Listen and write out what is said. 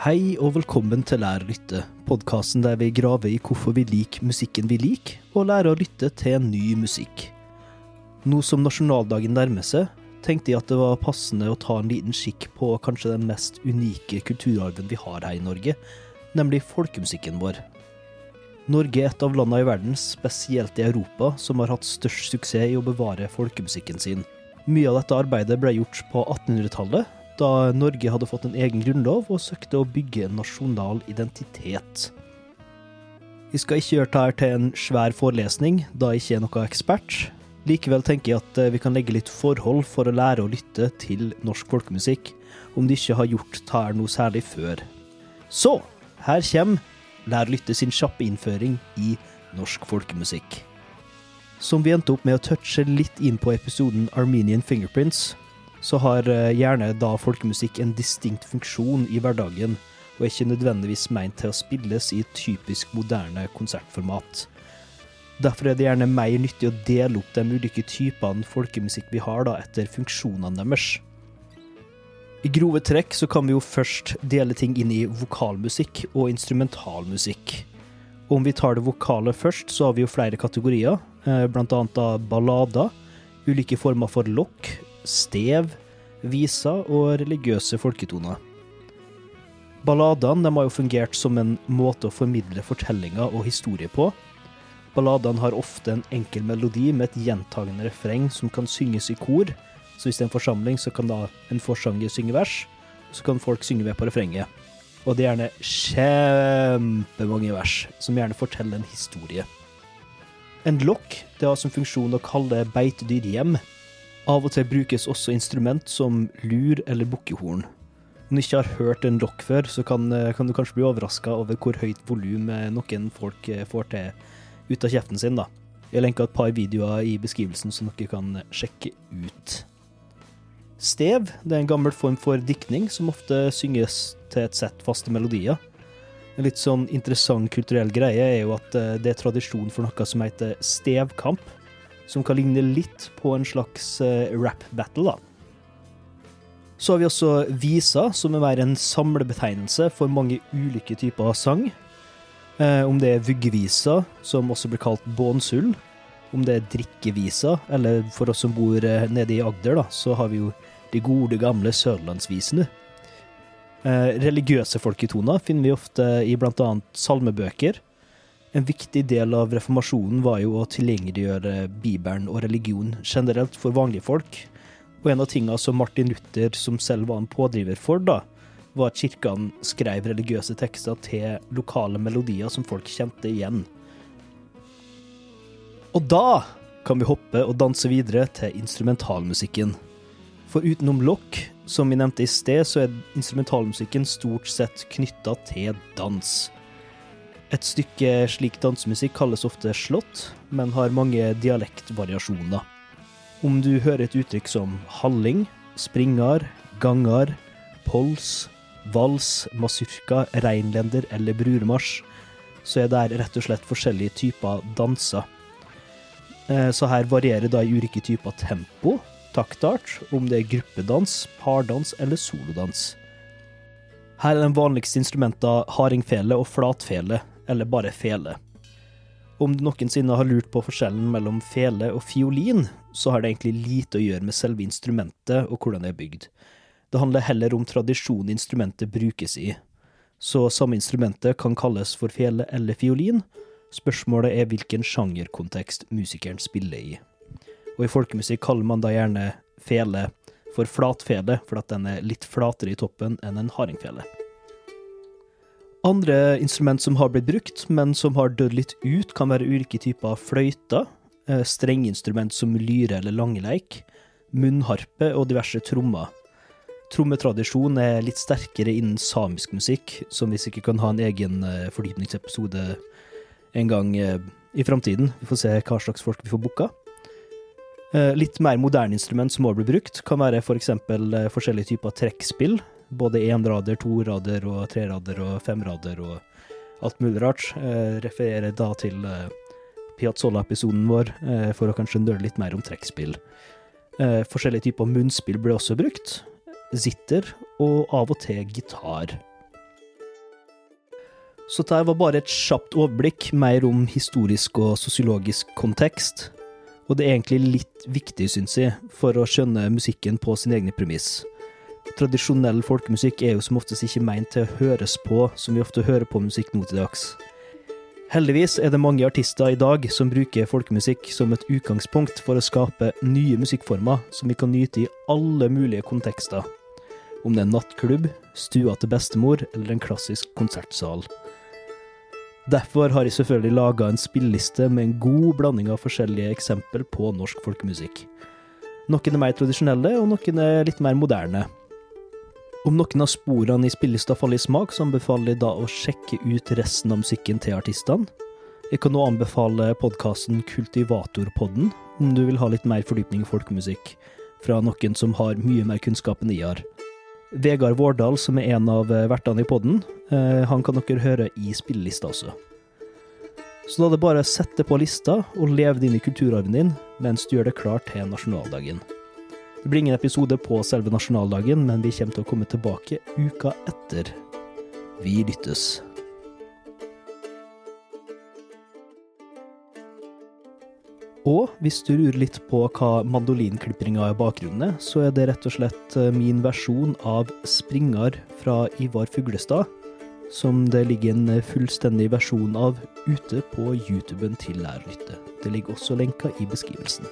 Hei og velkommen til Lær å lytte, podkasten der vi graver i hvorfor vi liker musikken vi liker, og lærer å lytte til ny musikk. Nå som nasjonaldagen nærmer seg, tenkte jeg at det var passende å ta en liten skikk på kanskje den mest unike kulturarven vi har her i Norge, nemlig folkemusikken vår. Norge er et av landene i verden, spesielt i Europa, som har hatt størst suksess i å bevare folkemusikken sin. Mye av dette arbeidet ble gjort på 1800-tallet, da Norge hadde fått en egen grunnlov og søkte å bygge en nasjonal identitet. Vi skal ikke gjøre dette til en svær forelesning, da jeg ikke er noen ekspert. Likevel tenker jeg at vi kan legge litt forhold for å lære å lytte til norsk folkemusikk, om de ikke har gjort dette noe særlig før. Så, her kommer Lær lytte sin kjappe innføring i norsk folkemusikk. Som vi endte opp med å touche litt inn på episoden Armenian Fingerprints, så har gjerne da folkemusikk en distinkt funksjon i hverdagen, og er ikke nødvendigvis meint til å spilles i et typisk moderne konsertformat. Derfor er det gjerne mer nyttig å dele opp de ulike typene folkemusikk vi har, da, etter funksjonene deres. I grove trekk så kan vi jo først dele ting inn i vokalmusikk og instrumentalmusikk. Om vi tar det vokale først, så har vi jo flere kategorier, blant annet ballader, ulike former for lokk, stev, viser og religiøse folketoner. Balladene har jo fungert som en måte å formidle fortellinger og historie på. Balladene har ofte en enkel melodi med et gjentagende refreng som kan synges i kor, så hvis det er en forsamling, så kan da en forsanger synge vers, så kan folk synge med på refrenget. Og det er gjerne kjempemange vers, som gjerne forteller en historie. En lokk har som funksjon å kalle beitedyr hjem. Av og til brukes også instrument som lur eller bukkehorn. Om du ikke har hørt en lokk før, så kan, kan du kanskje bli overraska over hvor høyt volum noen folk får til ut av kjeften sin. da. Jeg lenker et par videoer i beskrivelsen som dere kan sjekke ut. Stev det er en gammel form for diktning som ofte synges til et sett faste melodier. En litt sånn interessant kulturell greie er jo at det er tradisjon for noe som heter stevkamp, som kan ligne litt på en slags rap-battle, da. Så har vi også visa, som vil være en samlebetegnelse for mange ulike typer av sang. Om det er vuggevisa, som også blir kalt bånsull, om det er drikkevisa, eller for oss som bor nede i Agder, da, så har vi jo de gode, gamle sørlandsvisene. Eh, religiøse folketoner finner vi ofte i annet salmebøker. En viktig del av reformasjonen var jo å tilgjengeliggjøre Bibelen og religion generelt for vanlige folk. Og en av tingene som Martin Luther, som selv var en pådriver for, da, var at kirkene skrev religiøse tekster til lokale melodier som folk kjente igjen. Og da kan vi hoppe og danse videre til instrumentalmusikken. For utenom lokk, som vi nevnte i sted, så er instrumentalmusikken stort sett knytta til dans. Et stykke slik dansemusikk kalles ofte slått, men har mange dialektvariasjoner. Om du hører et uttrykk som halling, springar, gangar, pols, vals, masurka, reinlender eller brurmarsj, så er det rett og slett forskjellige typer danser. Så her varierer da i ulike typer tempo, taktart, om det er gruppedans, pardans eller solodans. Her er de vanligste instrumentene hardingfele og flatfele, eller bare fele. Om du noensinne har lurt på forskjellen mellom fele og fiolin, så har det egentlig lite å gjøre med selve instrumentet og hvordan det er bygd. Det handler heller om tradisjonen instrumentet brukes i. Så samme instrumentet kan kalles for fele eller fiolin. Spørsmålet er hvilken sjangerkontekst musikeren spiller i. Og i folkemusikk kaller man da gjerne fele for flatfele, for at den er litt flatere i toppen enn en hardingfele. Andre instrument som har blitt brukt, men som har dødd litt ut, kan være ulike typer fløyter, strengeinstrument som lyre eller langeleik, munnharpe og diverse trommer. Trommetradisjon er litt sterkere innen samisk musikk, som vi sikkert kan ha en egen fordypningsepisode en gang i framtiden. Vi får se hva slags folk vi får booka. Litt mer moderne instrument som må bli brukt, kan være f.eks. For forskjellige typer trekkspill. Både énrader, torader og trerader og femrader og alt mulig rart. Refererer da til Piazzolla-episoden vår for å kanskje nøle litt mer om trekkspill. Forskjellige typer munnspill ble også brukt. Zitter og av og til gitar. Så dette var bare et kjapt overblikk, mer om historisk og sosiologisk kontekst. Og det er egentlig litt viktig, syns jeg, for å skjønne musikken på sin egne premiss. Tradisjonell folkemusikk er jo som oftest ikke meint til å høres på som vi ofte hører på musikk nå til dags. Heldigvis er det mange artister i dag som bruker folkemusikk som et utgangspunkt for å skape nye musikkformer som vi kan nyte i alle mulige kontekster. Om det er nattklubb, stua til bestemor eller en klassisk konsertsal. Derfor har jeg selvfølgelig laga en spilleliste med en god blanding av forskjellige eksempel på norsk folkemusikk. Noen er mer tradisjonelle, og noen er litt mer moderne. Om noen av sporene i spillelista faller i smak, så anbefaler jeg da å sjekke ut resten av musikken til artistene. Jeg kan nå anbefale podkasten Kultivatorpodden, om du vil ha litt mer fordypning i folkemusikk, fra noen som har mye mer kunnskap enn jeg har. Vegard Vårdal, som er en av eh, vertene i podden, eh, han kan dere høre i spillelista også. Så da er det bare å sette på lista og leve det inn i kulturarven din mens du gjør det klart til nasjonaldagen. Det blir ingen episode på selve nasjonaldagen, men vi kommer til å komme tilbake uka etter. Vi lyttes. Og hvis du lurer litt på hva mandolinklippinga er bakgrunnen så er det rett og slett eh, min versjon av 'Springar' fra Ivar Fuglestad, som det ligger en eh, fullstendig versjon av ute på YouTuben til lærerlyttet. Det ligger også lenka i beskrivelsen.